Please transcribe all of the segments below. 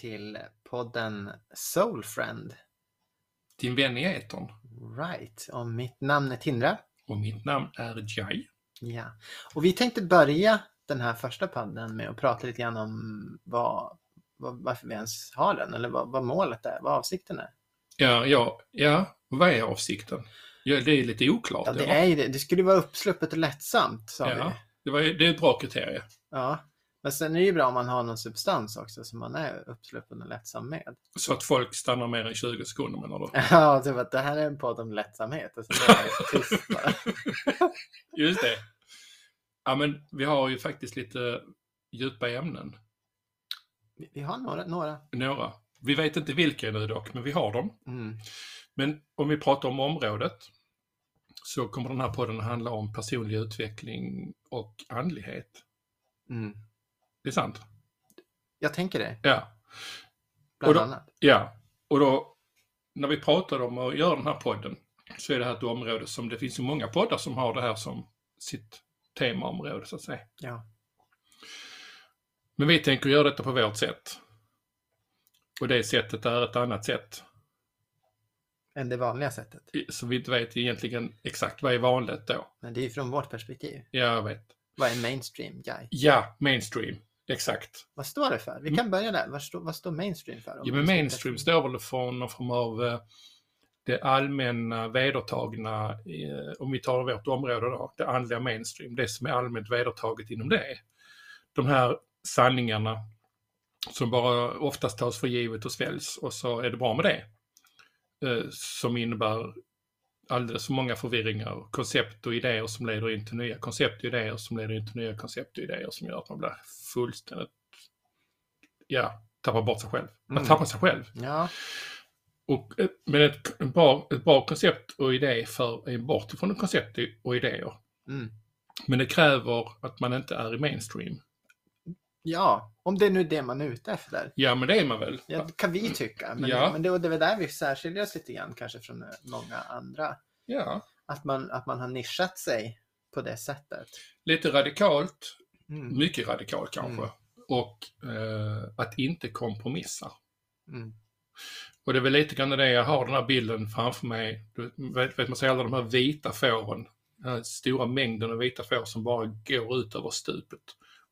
till podden Soul Friend. Din vän i etern. Right, och mitt namn är Tindra. Och mitt namn är Jai. Ja, och vi tänkte börja den här första podden med att prata lite grann om vad, vad, varför vi ens har den, eller vad, vad målet är, vad avsikten är. Ja, ja, ja, vad är avsikten? Ja, det är lite oklart. Ja, det eller? är det. Det skulle vara uppsluppet och lättsamt, sa Ja, vi. det, var, det är ett bra kriterie. Ja, men sen är det ju bra om man har någon substans också som man är uppsluppen och lättsam med. Så att folk stannar mer än 20 sekunder menar du? Ja, typ att det här är en podd om lättsamhet och så är tyst bara. Just det. Ja, men vi har ju faktiskt lite djupa ämnen. Vi- Vi har några. några. Några. Vi vet inte vilka nu dock, men vi har dem. Mm. Men om vi pratar om området så kommer den här podden att handla om personlig utveckling och andlighet. Mm. Det är sant? Jag tänker det, Ja. bland Och då- annat. Ja, och då när vi pratar om att göra den här podden så är det här ett område som det finns ju många poddar som har det här som sitt temaområde så att säga. Ja. Men vi tänker göra detta på vårt sätt. Och det sättet är ett annat sätt. Än det vanliga sättet. Så vi inte vet egentligen exakt vad är vanligt då. Men det är ju från vårt perspektiv. Ja, jag vet. Vad är mainstream guy? Ja, mainstream. Exakt. Vad står det för? Vi kan börja där. Vad står, vad står mainstream för? Mm. Ja, men mainstream står väl för någon form av eh, det allmänna vedertagna, eh, om vi tar vårt område då, det andliga mainstream, det som är allmänt vedertaget inom det. De här sanningarna som bara oftast tas för givet och sväljs och så är det bra med det. Eh, Som innebär alldeles för många förvirringar, koncept och idéer som leder in till nya koncept och idéer som leder in till nya koncept och idéer som gör att man blir fullständigt, ja, tappar bort sig själv. Man Mm. tappar sig själv. Ja, Och, men ett, en bra, ett bra koncept och idé för en bort ifrån koncept och idéer. mm. Men det kräver att man inte är i mainstream. Ja, om det är nu det man är ute efter. Ja, men det är man väl? Ja, det kan vi tycka. Men, Ja. men det, det är väl där vi särskiljer oss lite grann kanske från många andra. Ja. Att man, att man har nischat sig på det sättet. Lite radikalt, Mm. mycket radikalt kanske. Mm. Och eh, att inte kompromissa. Mm. Och det är väl lite grann det jag har den här bilden framför mig. Du vet, vet man ser alla de här vita fåren. Den här stora mängden av vita får som bara går ut över stupet.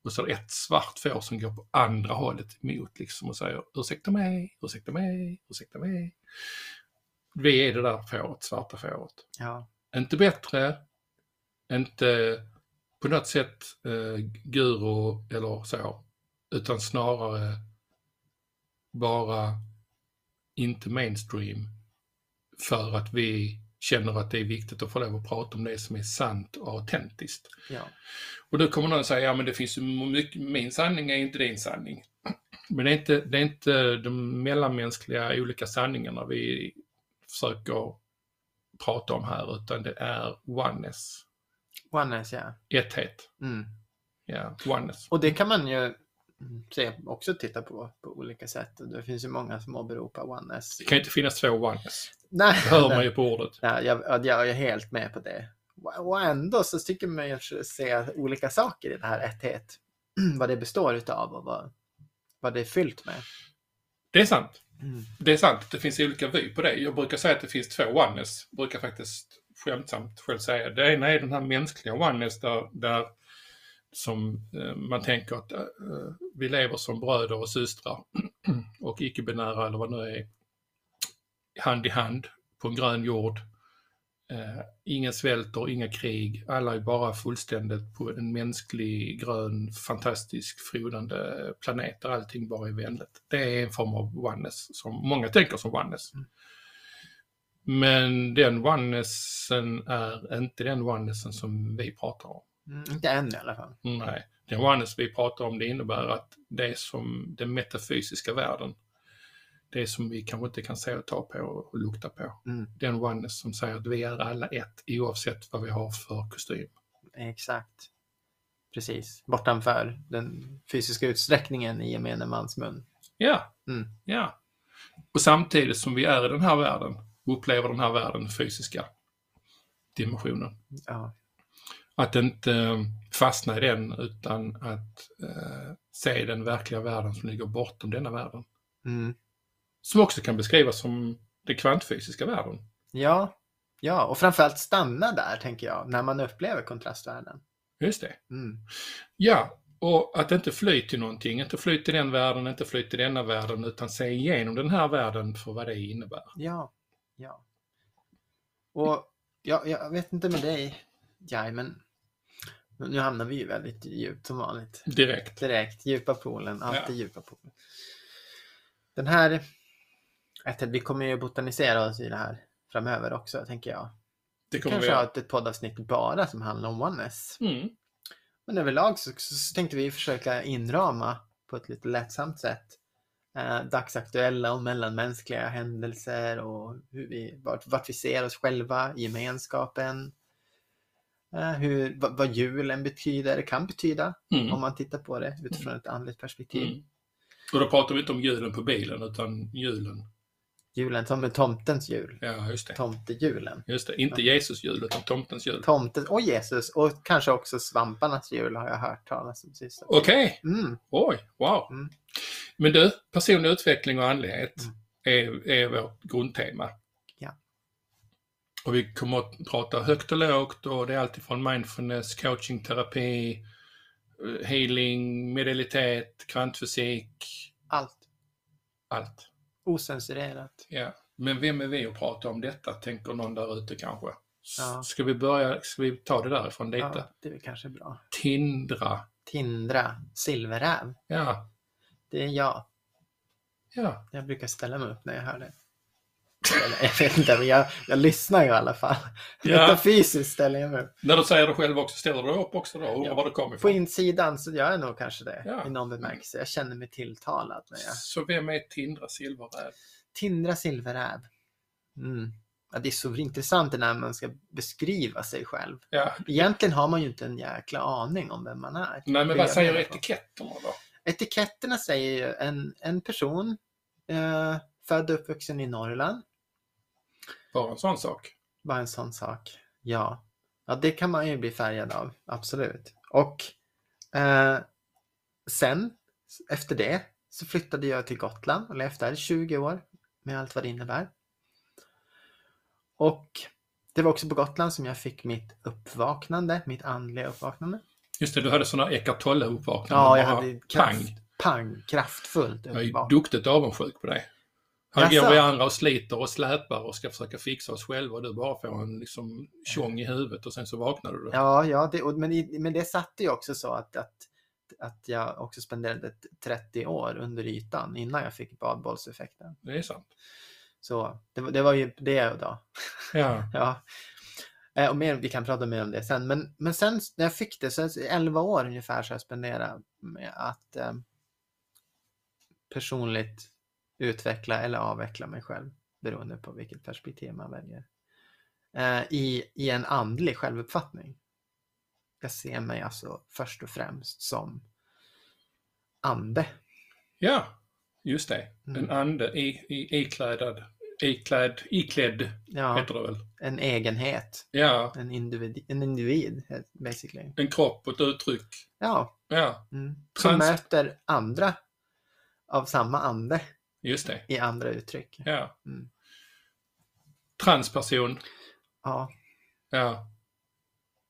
Och så är det ett svart får som går på andra hållet emot liksom och säger ursäkta mig, ursäkta mig, ursäkta mig. Vi är det där fåret, svarta fåret. Ja. Inte bättre, inte på något sätt eh, guru eller så, utan snarare bara inte mainstream för att vi känner att det är viktigt att få lov att prata om det som är sant och autentiskt. ja. Och då kommer någon säga, ja men det finns ju mycket, min sanning är inte din sanning. Men det är inte, det är inte de mellanmänskliga olika sanningarna vi försöker prata om här, utan det är oneness, Oneness, ja. etthet. Mm. Ja, oneness. Och det kan man ju se, också titta på på olika sätt. Och det finns ju många som åberopar oneness. Det kan ju inte finnas två oneness. Nej, Det hör man ju på ordet. Ja, jag, ja, jag är helt med på det. Och ändå så tycker man ju se olika saker i det här etthet. vad det består utav och vad, vad det är fyllt med. Det är sant. Mm. Det är sant, det finns olika vy på det. Jag brukar säga att det finns två oneness. brukar faktiskt skämtsamt själv säga. Det ena är den här mänskliga oneness där, där som eh, man tänker att eh, vi lever som bröder och systrar och icke-binära eller vad det nu är, hand i hand på en grön jord. Eh, ingen svälter, inga krig, alla är bara fullständigt på en mänsklig, grön, fantastisk, frodande planet där allting bara är vänligt. Det är en form av oneness som många tänker som oneness. Mm. Men den onenessen är inte den onenessen som vi pratar om. Mm, inte än i alla fall. Nej, den oneness vi pratar om det innebär att det som den metafysiska världen. Det som vi kanske inte kan se och ta på och lukta på. Mm, Den oneness som säger att vi är alla ett oavsett vad vi har för kostym. exakt. Precis. Bortanför den fysiska utsträckningen i gemene mans mun. Ja, Mm. ja. Och samtidigt som vi är i den här världen, upplever den här världen, fysiska dimensionen. Ja. Att inte eh, fastna i den utan att eh, se den verkliga världen som ligger bortom denna världen. Mm. Som också kan beskrivas som den kvantfysiska världen. Ja, ja, och framförallt stanna där tänker jag, när man upplever kontrastvärlden. Just det. Mm. Ja, och att inte fly till någonting, inte fly till den världen, inte fly till denna världen, utan se igenom den här världen för vad det innebär. Ja, ja. Och ja, jag vet inte med dig, Jai, men nu hamnar vi ju väldigt djupt som vanligt. Direkt. Direkt, djupa poolen, alltid Ja. djupa poolen. Den här, vi kommer ju botanisera oss i det här framöver också, tänker jag. Det kommer vi Kanske ha göra. ett, poddavsnitt bara som handlar om oneness. Mm. Men överlag så, så, tänkte vi försöka inrama på ett lite lättsamt sätt eh, dagsaktuella och mellanmänskliga händelser och hur vi, vart, vart vi ser oss själva gemenskapen. Eh, hur, vad, vad julen betyder, kan betyda Mm. om man tittar på det utifrån ett andligt perspektiv. Mm. Och då pratar vi inte om julen på bilen, utan julen. Julen som är tomtens jul, Ja, just det. tomtejulen. Just det. Inte Jesus jul, utan tomtens jul. Tomten och Jesus och kanske också svamparnas jul har jag hört talas om sist. Okej. Mm, Oj, wow. Mm. Men du, personlig utveckling och andlighet Mm. är, är vårt grundtema. Och vi kommer att prata högt och lågt och det är alltifrån mindfulness, coaching, terapi, eh, healing, medialitet, kvantfysik, allt allt. osensurerat. Ja. Men vem är vi att prata om detta, tänker någon där ute kanske. Ja. Ska vi börja, ska vi ta det därifrån lite? Ja, det är kanske bra. Tindra. Tindra, silverräv. Ja. Det är jag. Ja. Jag brukar ställa mig upp när jag hör det. Eller, jag vet inte, men jag, jag lyssnar ju i alla fall. Ja. Metafysiskt ställer jag mig upp. När du säger det själv också, ställer du upp också då? Undrar Ja. var det kommer På ifrån? insidan så gör jag nog kanske det. Ja. I någon bemärkelse. Jag känner mig tilltalad när jag... Så vem är Tindra Silverräv? Tindra silverräv. Mm. Ja, det är så intressant när man ska beskriva sig själv. Ja. Egentligen har man ju inte en jäkla aning om vem man är. Nej, men Det vad säger på. etiketterna då? Etiketterna säger ju en, en person eh, född och uppvuxen i Norrland. Bara en sån sak. Bara en sån sak. Ja. Ja, det kan man ju bli färgad av. Absolut. Och eh, sen, efter det, så flyttade jag till Gotland och levt där i 20 år med allt vad det innebär. Och det var också på Gotland som jag fick mitt uppvaknande, mitt andliga uppvaknande. Just det, du hade sådana Eckart Tolle-uppvaknanden. Ja, jag hade kraft, Pang! pang, kraftfullt Jag är uppvaknande. duktigt avundsjuk på dig. Jaså? går vi andra och sliter och släpar och ska försöka fixa oss själva och du bara får en liksom tjong i huvudet och sen så vaknar du. Ja, ja det, och, men, men det satte ju också så att, att, att jag också spenderade 30 år under ytan innan jag fick badbollseffekten. Det är sant. Så det, var- det var ju det då. Ja, Ja. Eh, Och mer, vi kan prata mer om det sen. Men, men sen när jag fick det, så 11 år ungefär så jag spenderat med att eh, personligt utveckla eller avveckla mig själv beroende på vilket perspektiv man väljer. Eh, i, I en andlig självuppfattning. Jag ser mig alltså först och främst som ande. ja just det. Mm. En ande i, i, iklädad, iklädd, iklädd Ja, heter det väl. en egenhet. Ja, En individ, en individ basically. en kropp och ett uttryck. Ja, Ja, Mm. Som Trans- möter andra av samma ande just det. i andra uttryck. Ja. Mm. Transperson. Ja, Ja,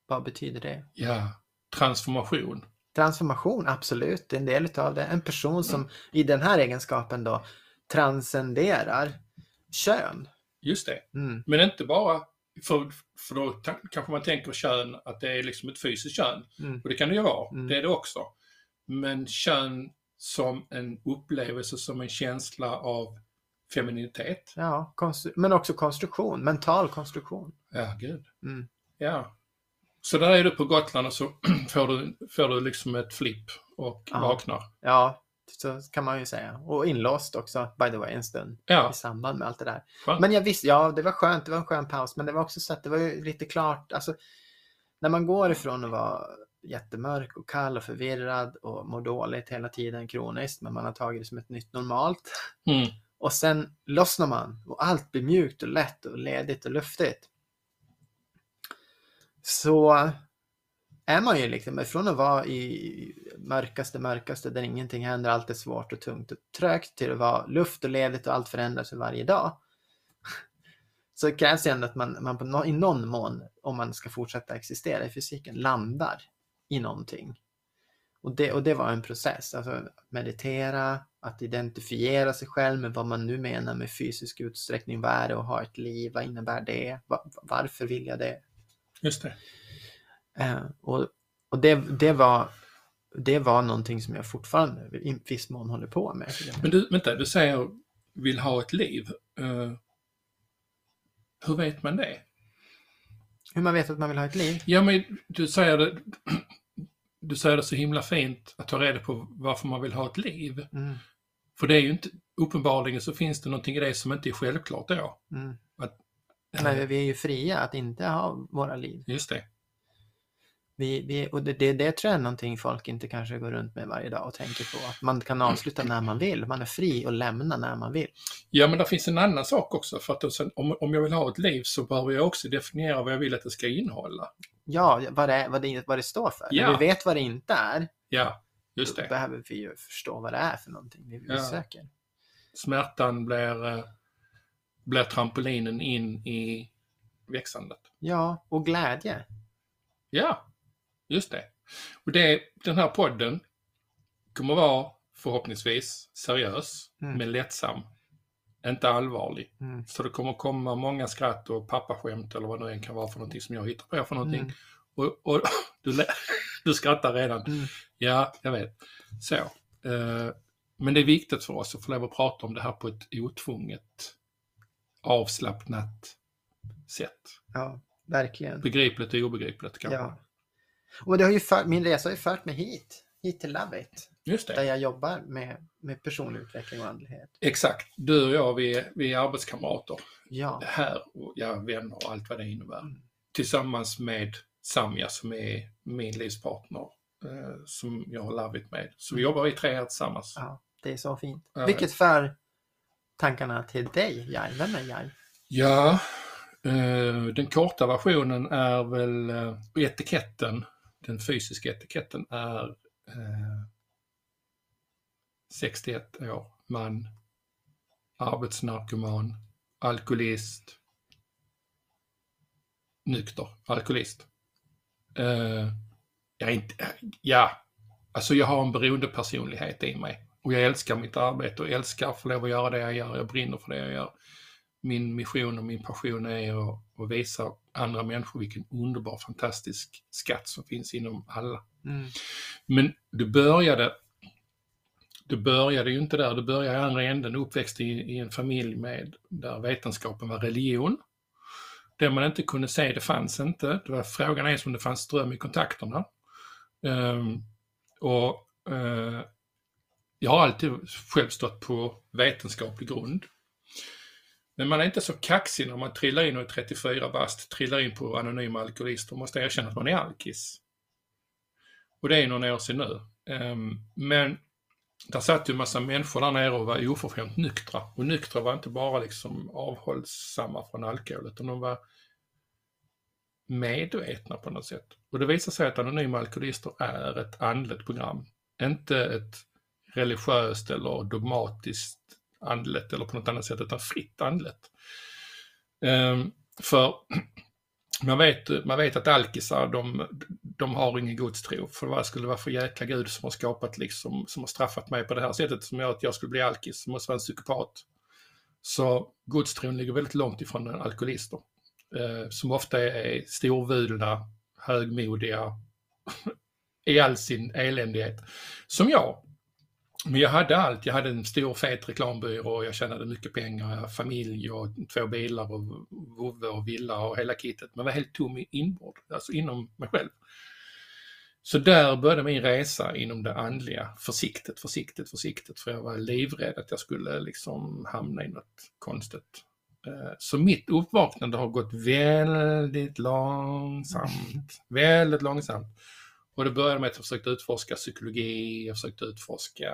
vad betyder det? ja. Transformation. Transformation, absolut, det är en del utav det. En person som i den här egenskapen då transcenderar kön. Just det. Mm. Men inte bara, för, för då kanske man tänker kön att det är liksom ett fysiskt kön. Mm. Och det kan det ju vara, Mm. det är det också. Men kön som en upplevelse, som en känsla av femininitet. Ja, men också konstruktion, mental konstruktion. Ja, gud. Mm. Ja. Så där är du på Gotland och så får du, får du liksom ett flipp och Ja. vaknar. Ja, så kan man ju säga. Och inlåst också, by the way, en stund Ja, i samband med allt det där. skönt. Men jag visste, ja det var skönt, det var en skön paus, men det var också så att det var ju lite klart, alltså när man går ifrån att vara jättemörk och kall och förvirrad och mår dåligt hela tiden kroniskt, men man har tagit det som ett nytt normalt. Mm. Och sen lossnar man och allt blir mjukt och lätt och ledigt och luftigt. Så är man ju liksom, från att vara i mörkaste, mörkaste där ingenting händer, allt är svårt och tungt och trögt till att vara luft och ledigt och allt förändras för varje dag. Så krävs det ändå att man, man no, i någon mån, om man ska fortsätta existera i fysiken, landar i någonting. Och det, och det var en process, alltså meditera, att identifiera sig själv med vad man nu menar med fysisk utsträckning. Vad är det att ha ett liv? Vad innebär det? Varför vill jag det? Just det. Eh, och och det, det, var, det var någonting som jag fortfarande i viss mån håller på med. Men du, vänta, du säger vill ha ett liv. Uh, hur vet man det? Hur man vet att man vill ha ett liv? Ja, men du säger det, du säger det så himla fint att ta reda på varför man vill ha ett liv. Mm. För det är ju inte, uppenbarligen så finns det någonting i det som inte är självklart då. Mm. Att, Men vi är ju fria att inte ha våra liv. Just det. Vi, vi, och det, det, det tror jag är någonting folk inte kanske går runt med varje dag och tänker på. Att man kan avsluta när man vill. Man är fri att lämna när man vill. Ja, men det finns en annan sak också. För att sen, om, om jag vill ha ett liv så behöver jag också definiera vad jag vill att det ska innehålla. Ja, vad det, vad det, vad det står för. Ja. När vi vet vad det inte är. Ja, just det. Då behöver vi ju förstå vad det är för någonting vi, ja. söker. Smärtan blir, eh, blir trampolinen in i växandet. Ja, och glädje. Ja, Just det. Och det, den här podden kommer vara förhoppningsvis seriös, mm. men lättsam. Inte allvarlig. Mm. Så det kommer komma många skratt och pappaskämt eller vad det än kan vara för någonting som jag hittar på för någonting. Mm. Och, och du, du skrattar redan. Mm. Ja, jag vet. Så. Uh, men det är viktigt för oss att få lov att prata om det här på ett otvunget, avslappnat sätt. Ja, verkligen. Begripligt och obegripligt kanske. Ja. Och det har ju för, min resa har ju fört mig hit, hit till Love It. Just det. Där jag jobbar med, med personlig utveckling och andlighet. Exakt. Du och jag, vi är, vi är arbetskamrater. Ja. Här, och ja, vänner och allt vad det innebär. Mm. Tillsammans med Samja som är min livspartner eh, som jag har Love It med. Så vi jobbar vi tre här tillsammans. Ja, det är så fint. Uh, Vilket för tankarna till dig, Jai. Vem är Jai? Ja, eh, den korta versionen är väl eh, etiketten den fysiska etiketten är eh, 61 år, man, arbetsnarkoman, alkoholist, nykter, alkoholist. Eh, jag inte, ja, alltså jag har en beroendepersonlighet i mig och jag älskar mitt arbete och älskar att få lov att göra det jag gör. Jag brinner för det jag gör. Min mission och min passion är att, att visa andra människor vilken underbar, fantastisk skatt som finns inom alla. Mm. Men du började du började ju inte där, du började i andra änden, uppväxt i, i en familj med, där vetenskapen var religion. Det man inte kunde se, det fanns inte. Det var, frågan är om det fanns ström i kontakterna. Um, och uh, jag har alltid själv stått på vetenskaplig grund. Men man är inte så kaxig när man trillar in och är 34 bast, trillar in på anonyma alkoholister och måste erkänna att man är alkis. Och det är några år sedan nu. Um, men där satt ju en massa människor där nere och var oförskämt nyktra. Och nyktra var inte bara liksom avhållsamma från alkohol, utan de var medvetna på något sätt. Och det visar sig att Anonyma Alkoholister är ett andligt program. Inte ett religiöst eller dogmatiskt andligt eller på något annat sätt, utan fritt andligt. Um, för man vet, man vet att alkisar, de, de har ingen gudstro. För vad skulle det vara för jäkla gud som har skapat liksom, som har straffat mig på det här sättet som gör att jag skulle bli alkis, som måste vara en psykopat. Så gudstron ligger väldigt långt ifrån alkoholister. Eh, som ofta är storvulna, högmodiga, i all sin eländighet. Som jag. Men jag hade allt. Jag hade en stor fet reklambyrå, jag tjänade mycket pengar, familj och två bilar och vovve och villa och hela kittet. Men var helt tom inbord, alltså inom mig själv. Så där började min resa inom det andliga, försiktigt, försiktigt, försiktigt, för jag var livrädd att jag skulle liksom hamna i något konstigt. Eh, så mitt uppvaknande har gått väldigt långsamt, väldigt långsamt. Och det började med att jag försökte utforska psykologi, jag försökte utforska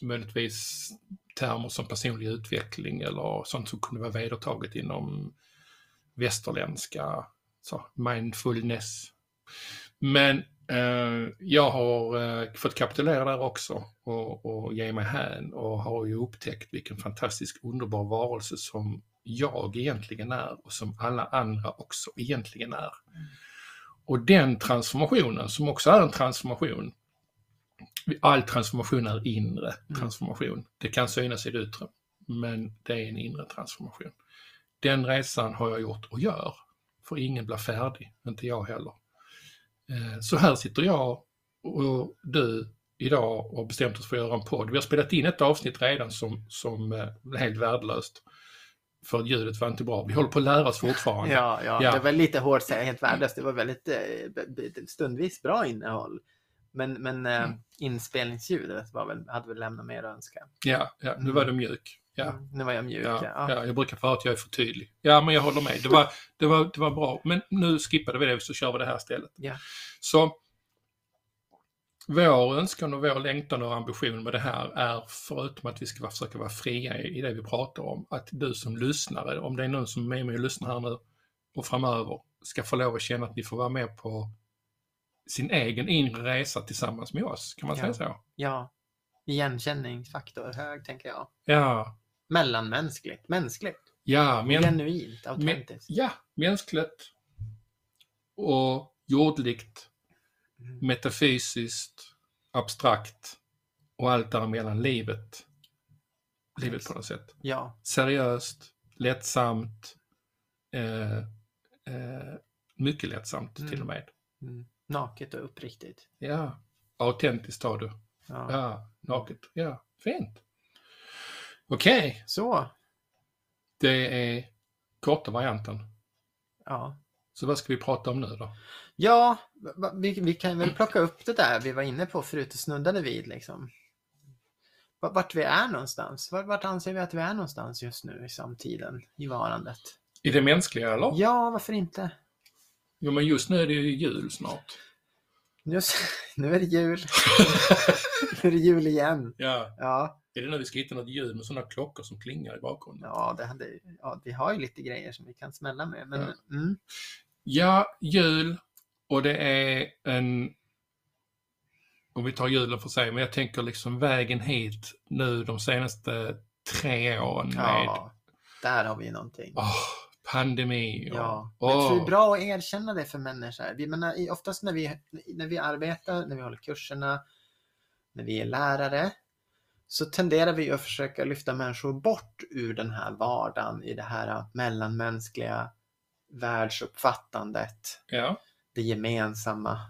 möjligtvis termer som personlig utveckling eller sånt som kunde vara vedertaget inom västerländska så, mindfulness. Men eh, jag har eh, fått kapitulera där också och, och ge mig hän och har ju upptäckt vilken fantastisk underbar varelse som jag egentligen är och som alla andra också egentligen är. Mm. Och den transformationen, som också är en transformation, all transformation är inre transformation. Det kan synas i det yttre, men det är en inre transformation. Den resan har jag gjort och gör, för ingen blir färdig, inte jag heller. Eh, Så här sitter jag och du idag och bestämt oss för att göra en podd. Vi har spelat in ett avsnitt redan som, som eh, är helt värdelöst. För att ljudet var inte bra. Vi håller på att lära oss fortfarande. Ja, ja, Ja. det var lite hårt säga helt värdelöst. Det var väldigt eh, stundvis bra innehåll. Men, men eh, Mm. inspelningsljudet var väl, hade väl lämnat mer att önska. Ja, ja nu var det mjuk. Ja. Mm, Nu var jag mjuk. Ja, Ja, ja, jag brukar få att jag är för tydlig. Ja, men jag håller med. Det var, det var, det var bra. Men nu skippade vi det så kör vi det här istället. Ja. Så vår önskan och vår längtan och ambition med det här är, förutom att vi ska försöka vara fria i det vi pratar om, att du som lyssnare, om det är någon som är med och lyssnar här nu och framöver, ska få lov att känna att ni får vara med på sin egen inre resa tillsammans med oss. Kan man Ja. säga så? ja. Igenkänningsfaktor hög, tänker jag. Ja, Mellanmänskligt, mänskligt, ja, men... genuint, autentiskt. Ja, mänskligt och jordligt. Metafysiskt, abstrakt och allt däremellan livet. Livet på något sätt. Ja, Seriöst, lättsamt, eh, eh, mycket lättsamt Mm. till och med. mm. naket och uppriktigt. Ja, autentiskt har du. Ja. Ja, naket. Ja, fint. Okej, Så, det är korta varianten. ja. Så vad ska vi prata om nu då? Ja, vi, vi kan väl plocka upp det där vi var inne på förut och snuddade vid liksom. Va- Vart vi är någonstans. Vart, vart anser vi att vi är någonstans just nu i samtiden, i varandet? I det mänskliga eller? Ja, varför inte? Jo, men just nu är det ju jul snart. Just, nu är det jul. nu är det jul igen. Ja. Ja, Är det nu vi ska hitta något ljud med sådana klockor som klingar i bakgrunden? ja, det hade, ja, vi har ju lite grejer som vi kan smälla med. Men, Ja. mm, Ja, jul och det är en... Om vi tar julen för sig, men jag tänker liksom vägen hit nu de senaste tre åren med ja, där har vi någonting. åh, pandemi och... Ja, tror det är bra att erkänna det för människor. Vi menar, oftast när vi, när vi arbetar, när vi håller kurserna, när vi är lärare, så tenderar vi att försöka lyfta människor bort ur den här vardagen i det här mellanmänskliga världsuppfattandet, Ja, det gemensamma,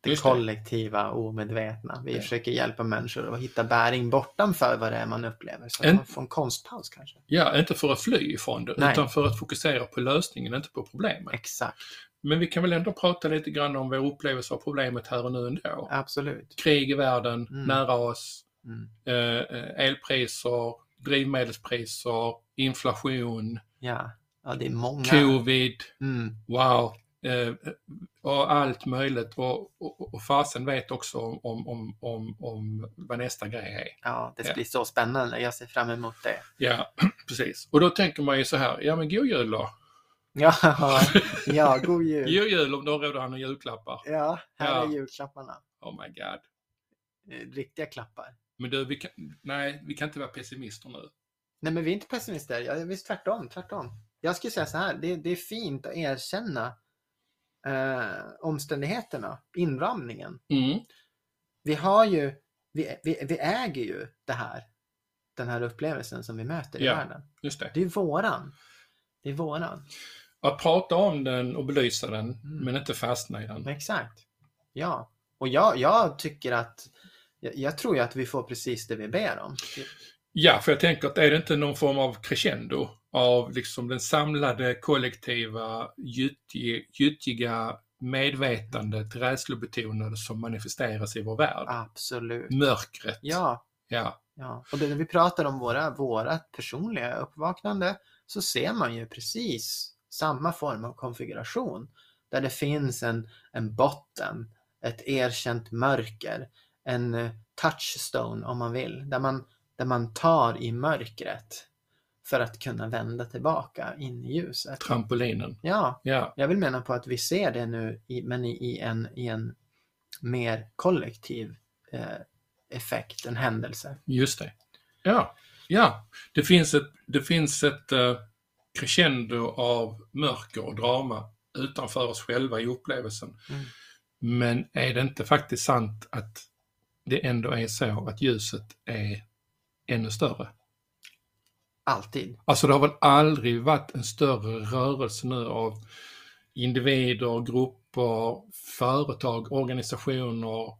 det Just det. kollektiva, omedvetna. Vi Ja. försöker hjälpa människor att hitta bäring bortanför vad det är man upplever. Så En- man får en konstpaus kanske. ja, inte för att fly ifrån det, Nej. utan för att fokusera på lösningen, inte på problemet. Exakt, Men vi kan väl ändå prata lite grann om vår upplevelse av problemet här och nu ändå. absolut. Krig i världen, Mm. nära oss, Mm. eh, eh, elpriser, drivmedelspriser, inflation, Ja. ja, det är många. covid, Mm. wow, och allt möjligt. Och, och, och fasen vet också om, om, om, om, vad nästa grej är. Ja, det Ja. blir så spännande. Jag ser fram emot det. Ja, precis. Och då tänker man ju så här, ja men god jul då. Ja, ja god jul. God jul om du har råd att ha några julklappar. Ja, här Ja. är julklapparna. Oh my god. Eh, Riktiga klappar. Men du, vi kan, nej, vi kan inte vara pessimister nu. Nej, men vi är inte pessimister. Ja, visst, tvärtom, tvärtom. Jag skulle säga så här, det, det är fint att erkänna eh, omständigheterna, inramningen. Mm. Vi har ju, vi, vi, vi äger ju det här, den här upplevelsen som vi möter i Ja. världen. Just det. Det är våran. Det är våran. Att prata om den och belysa den, Mm. men inte fastna i den. Exakt. Ja. Och jag, jag tycker att, jag, jag tror ju att vi får precis det vi ber om. Ja, för jag tänker att är det inte någon form av crescendo av liksom den samlade kollektiva, gyttji- gyttjiga medvetandet, rädslobetonade som manifesteras i vår värld. Absolut. Mörkret. Ja, Ja. ja. Och när vi pratar om våra, våra personliga uppvaknande så ser man ju precis samma form av konfiguration. Där det finns en, en botten, ett erkänt mörker, en eh, touchstone om man vill. Där man, där man tar i mörkret för att kunna vända tillbaka in i ljuset. Trampolinen. Ja, Ja, jag vill mena på att vi ser det nu, i, men i, i, en, i en mer kollektiv eh, effekt, en händelse. just det. Ja, ja. Det finns ett, det finns ett eh, crescendo av mörker och drama utanför oss själva i upplevelsen. Mm. Men är det inte faktiskt sant att det ändå är så att ljuset är ännu större? Alltid. Alltså det har väl aldrig varit en större rörelse nu av individer, grupper, företag, organisationer.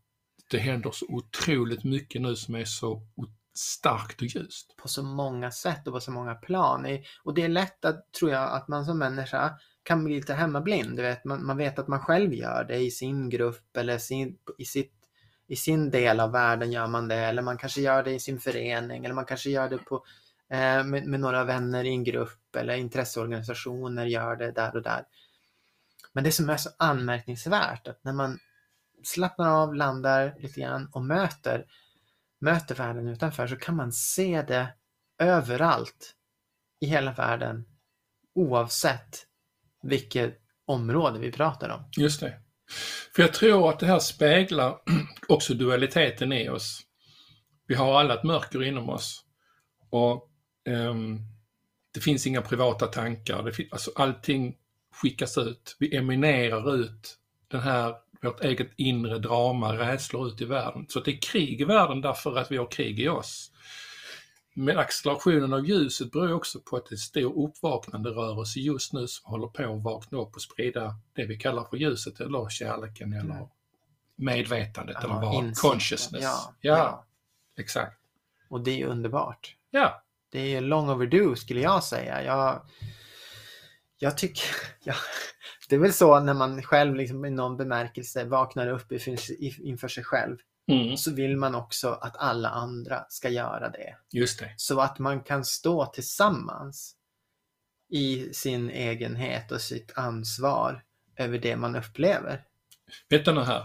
Det händer så otroligt mycket nu som är så starkt och ljust. på så många sätt och på så många plan. Och det är lätt att, tror jag, att man som människa kan bli lite hemmablind. Du vet, man, man vet att man själv gör det i sin grupp eller sin, i, sitt, i sin del av världen gör man det. Eller man kanske gör det i sin förening eller man kanske gör det på, Eh, med, med några vänner i en grupp eller intresseorganisationer gör det där och där. Men det som är så anmärkningsvärt att när man slappnar av, landar lite grann och möter möter världen utanför så kan man se det överallt i hela världen oavsett vilket område vi pratar om. Just det. För jag tror att det här speglar också dualiteten i oss. Vi har alla ett mörker inom oss. Och det finns inga privata tankar. Det alltså allting skickas ut. Vi eminerar ut den här, vårt eget inre drama, rädslor ut i världen. Så det är krig i världen därför att vi har krig i oss. Men accelerationen av ljuset beror också på att det är stor uppvaknande rörelse just nu som håller på att vakna upp och sprida det vi kallar för ljuset eller kärleken eller medvetandet eller vad, consciousness. Ja, ja, ja. exakt. Och det är underbart. Ja, Det är long overdue skulle jag säga. Jag, jag tycker, ja, det är väl så när man själv liksom i någon bemärkelse vaknar upp inför, sig själv. mm, Så vill man också att alla andra ska göra det. just det. Så att man kan stå tillsammans i sin egenhet och sitt ansvar över det man upplever. Vänta nu här.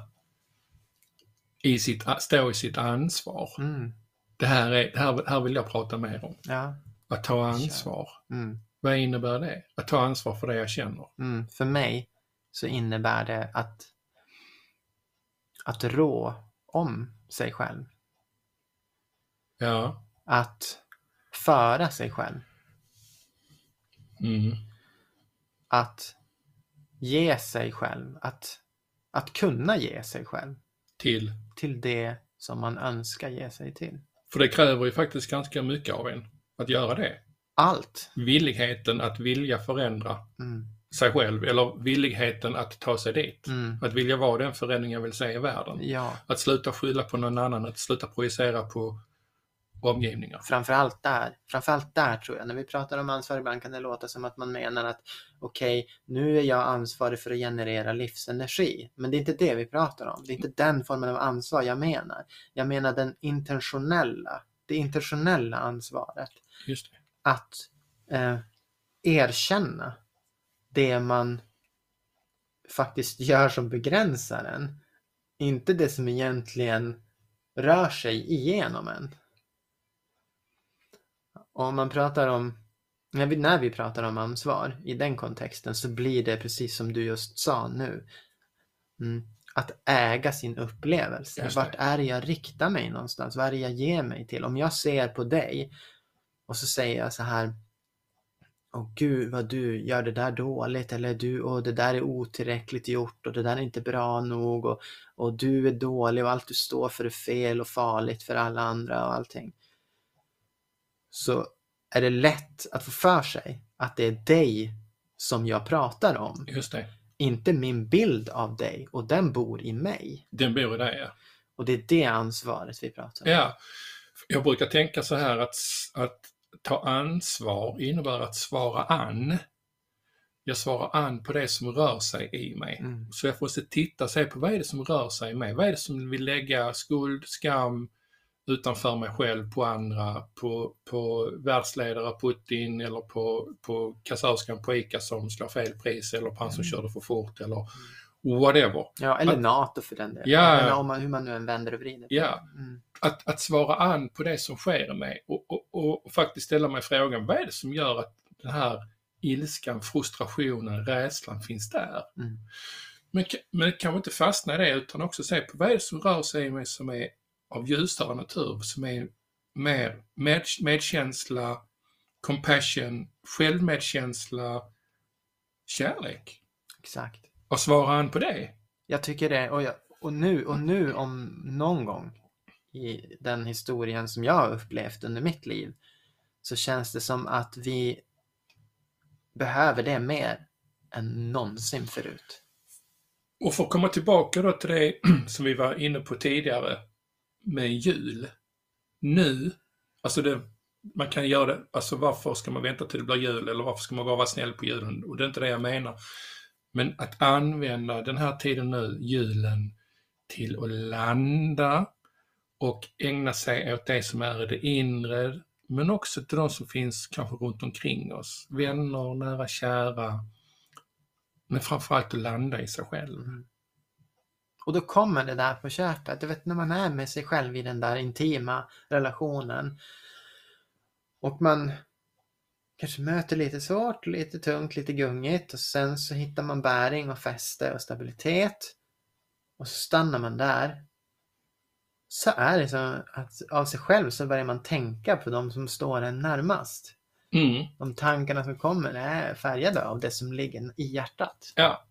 I sitt, stå i sitt ansvar. Mm. Det här, är, det här, här vill jag prata mer om. Ja. Att ta ansvar. Mm. Vad innebär det? Att ta ansvar för det jag känner. Mm. För mig så innebär det att, att rå om sig själv. Ja. Att föra sig själv. Mm. Att ge sig själv. Att, att kunna ge sig själv Till. till det som man önskar ge sig till. För det kräver ju faktiskt ganska mycket av en att göra det. Allt. Villigheten att vilja förändra Mm. sig själv eller villigheten att ta sig dit. Mm. Att vilja vara den förändring jag vill se i världen. Ja, Att sluta skylla på någon annan, att sluta projicera på omgivningar. framförallt där. Framförallt där tror jag. När vi pratar om ansvar ibland kan det låta som att man menar att okej, nu är jag ansvarig för att generera livsenergi. Men det är inte det vi pratar om. Det är inte den formen av ansvar jag menar. Jag menar den intentionella, det intentionella ansvaret. Just det. Att eh, erkänna det man faktiskt gör som begränsar en. Inte det som egentligen rör sig igenom en. Om man pratar om, när vi, när vi pratar om ansvar i den kontexten så blir det precis som du just sa nu. Mm. Att äga sin upplevelse. Vart är det jag riktar mig någonstans? Vad är det jag ger mig till? Om jag ser på dig och så säger jag så här Åh gud vad du gör det där dåligt eller du, och det där är otillräckligt gjort och det där är inte bra nog och, och du är dålig och allt du står för är fel och farligt för alla andra och allting. Så är det lätt att få för sig att det är dig som jag pratar om. Just det. Inte min bild av dig och den bor i mig. Den bor i dig, ja. Och det är det ansvaret vi pratar om. Ja, jag brukar tänka så här att, att ta ansvar innebär att svara an. Jag svarar an på det som rör sig i mig. Mm. Så jag måste titta och se på vad är det som rör sig i mig? Vad är det som vill lägga skuld, skam utanför mig själv på andra, på, på världsledare Putin eller på, på kassörskan på ICA som slår fel pris eller på han som Mm. körde för fort eller whatever. Ja, eller Att- NATO för den delen. Ja. Eller om man, hur man nu än vänder och vrider Ja. Mm. att, att svara an på det som sker i mig och, och, och, och faktiskt ställa mig frågan, vad är det som gör att den här ilskan, frustrationen, rädslan finns där? Mm. Men, men kanske inte fastna i det utan också se på vad är det som rör sig i mig som är av ljusare natur, som är mer med, medkänsla, compassion, självmedkänsla, kärlek. Exakt. Och svarar han på det? Jag tycker det. Och, jag, och, nu, och nu om någon gång i den historien som jag har upplevt under mitt liv så känns det som att vi behöver det mer än någonsin förut. Och för att komma tillbaka då till det som vi var inne på tidigare med jul. Nu, alltså det, man kan göra det, alltså varför ska man vänta till det blir jul eller varför ska man bara vara snäll på julen? Och det är inte det jag menar. Men att använda den här tiden nu, julen, till att landa och ägna sig åt det som är i det inre, men också till de som finns kanske runt omkring oss. Vänner, nära, kära. Men framförallt att landa i sig själv. Mm. Och då kommer det där på köpet. Du vet när man är med sig själv i den där intima relationen och man kanske möter lite svårt, lite tungt, lite gungigt och sen så hittar man bäring och fäste och stabilitet och så stannar man där. Så är det så att av sig själv så börjar man tänka på de som står en närmast. Mm. De tankarna som kommer är färgade av det som ligger i hjärtat. Ja.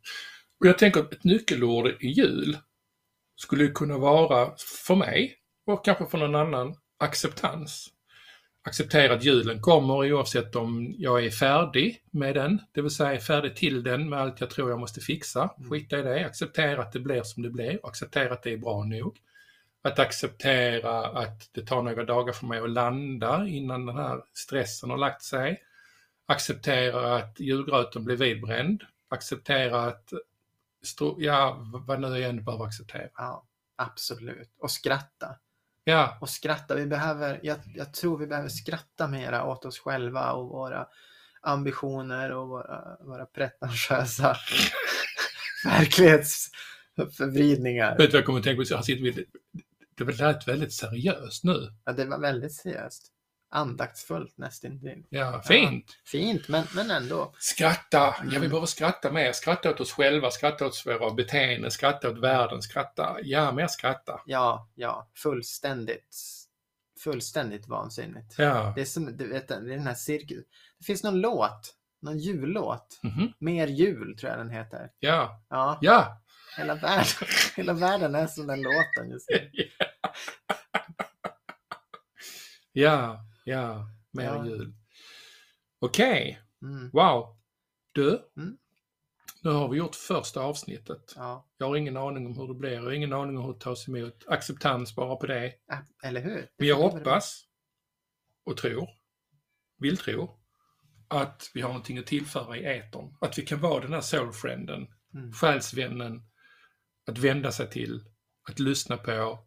Och jag tänker att ett nyckelord i jul skulle kunna vara, för mig, och kanske för någon annan, acceptans. Acceptera att julen kommer oavsett om jag är färdig med den, det vill säga färdig till den med allt jag tror jag måste fixa. Skita i det. Acceptera att det blir som det blir. Acceptera att det är bra nog. Att acceptera att det tar några dagar för mig att landa innan den här stressen har lagt sig. Acceptera att julgröten blir vidbränd. Acceptera att, ja, vad nu jag än behöver acceptera. Ja, absolut. Och skratta. Ja, Och skratta. Vi behöver, jag, jag tror vi behöver skratta mera åt oss själva och våra ambitioner och våra, våra pretentiösa verklighetsförvridningar. vet du vad jag kommer att tänka på? Det lät väldigt seriöst nu. Ja, det var väldigt seriöst. Andaktsfullt nästintill. Ja, fint. Fint, men, men ändå. Skratta. Ja, vi Mm. behöver skratta mer. Skratta åt oss själva, skratta åt våra beteenden, skratta åt världen, skratta. Ja, mer skratta. Ja, ja, fullständigt. Fullständigt vansinnigt. Ja. Det är som, du vet, det är den här cirkus. Det finns någon låt, någon jullåt. Mhm. Mer jul tror jag den heter. Ja. Ja, Ja. hela världen, hela världen är som den låten just nu. Ja. Ja. Mer Ja. jul. Okej. Mm, Wow. Du. Mm. Nu har vi gjort första avsnittet. ja, Jag har ingen aning om hur det blir. Jag har ingen aning om hur det tas emot. Acceptans bara på det. Eller hur? Men jag Det får vi- hoppas och tror, vill tro, att vi har någonting att tillföra i etern. Att vi kan vara den här soulfrienden, Mm. själsvännen, att vända sig till, att lyssna på,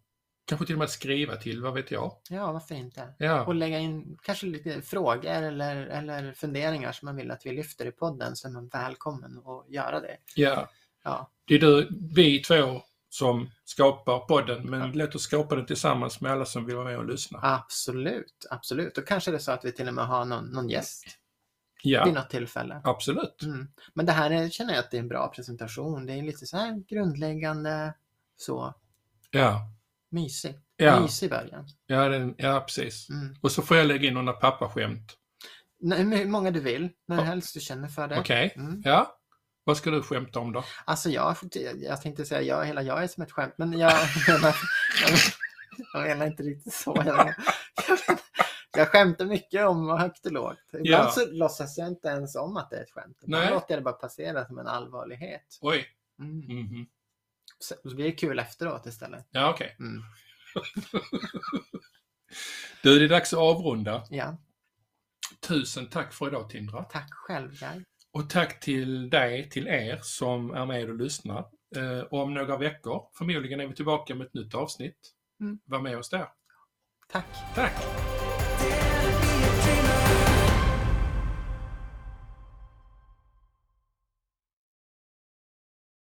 kanske till och med skriva till, vad vet jag. Ja, varför inte? Ja, Och lägga in kanske lite frågor eller, eller funderingar som man vill att vi lyfter i podden så är man välkommen att göra det. ja. Ja, Det är du, vi två som skapar podden, men låt oss skapa den tillsammans med alla som vill vara med och lyssna. absolut, absolut. Och kanske är det så att vi till och med har någon, någon gäst vid Ja, något tillfälle. absolut. Mm. Men det här är, känner jag att det är en bra presentation. Det är lite så här grundläggande, så Ja, mysigt. Ja. Mysig början. ja, den, ja precis. Mm. Och så får jag lägga in några pappaskämt. Nej, Hur många du vill, när Ja. helst du känner för det. Okej, Mm. ja. Vad ska du skämta om då? Alltså jag, jag tänkte säga jag, hela jag är som ett skämt, men jag menar, jag, menar inte riktigt så. Jag, menar, jag, skämtar mycket om högt och lågt. Ibland Ja. så låtsas jag inte ens om att det är ett skämt. Ibland låter jag det bara passera som en allvarlighet. Oj. Mm. Mhm. Så, så blir det kul efteråt istället. Ja, okej. Mm. Du, det är dags att avrunda. Ja, Tusen tack för idag, Tindra. tack själv Guy. Och tack till dig, till er som är med och lyssnar. Eh, om några veckor, förmodligen är vi tillbaka med ett nytt avsnitt. Mm. Var med oss där. Tack. Tack!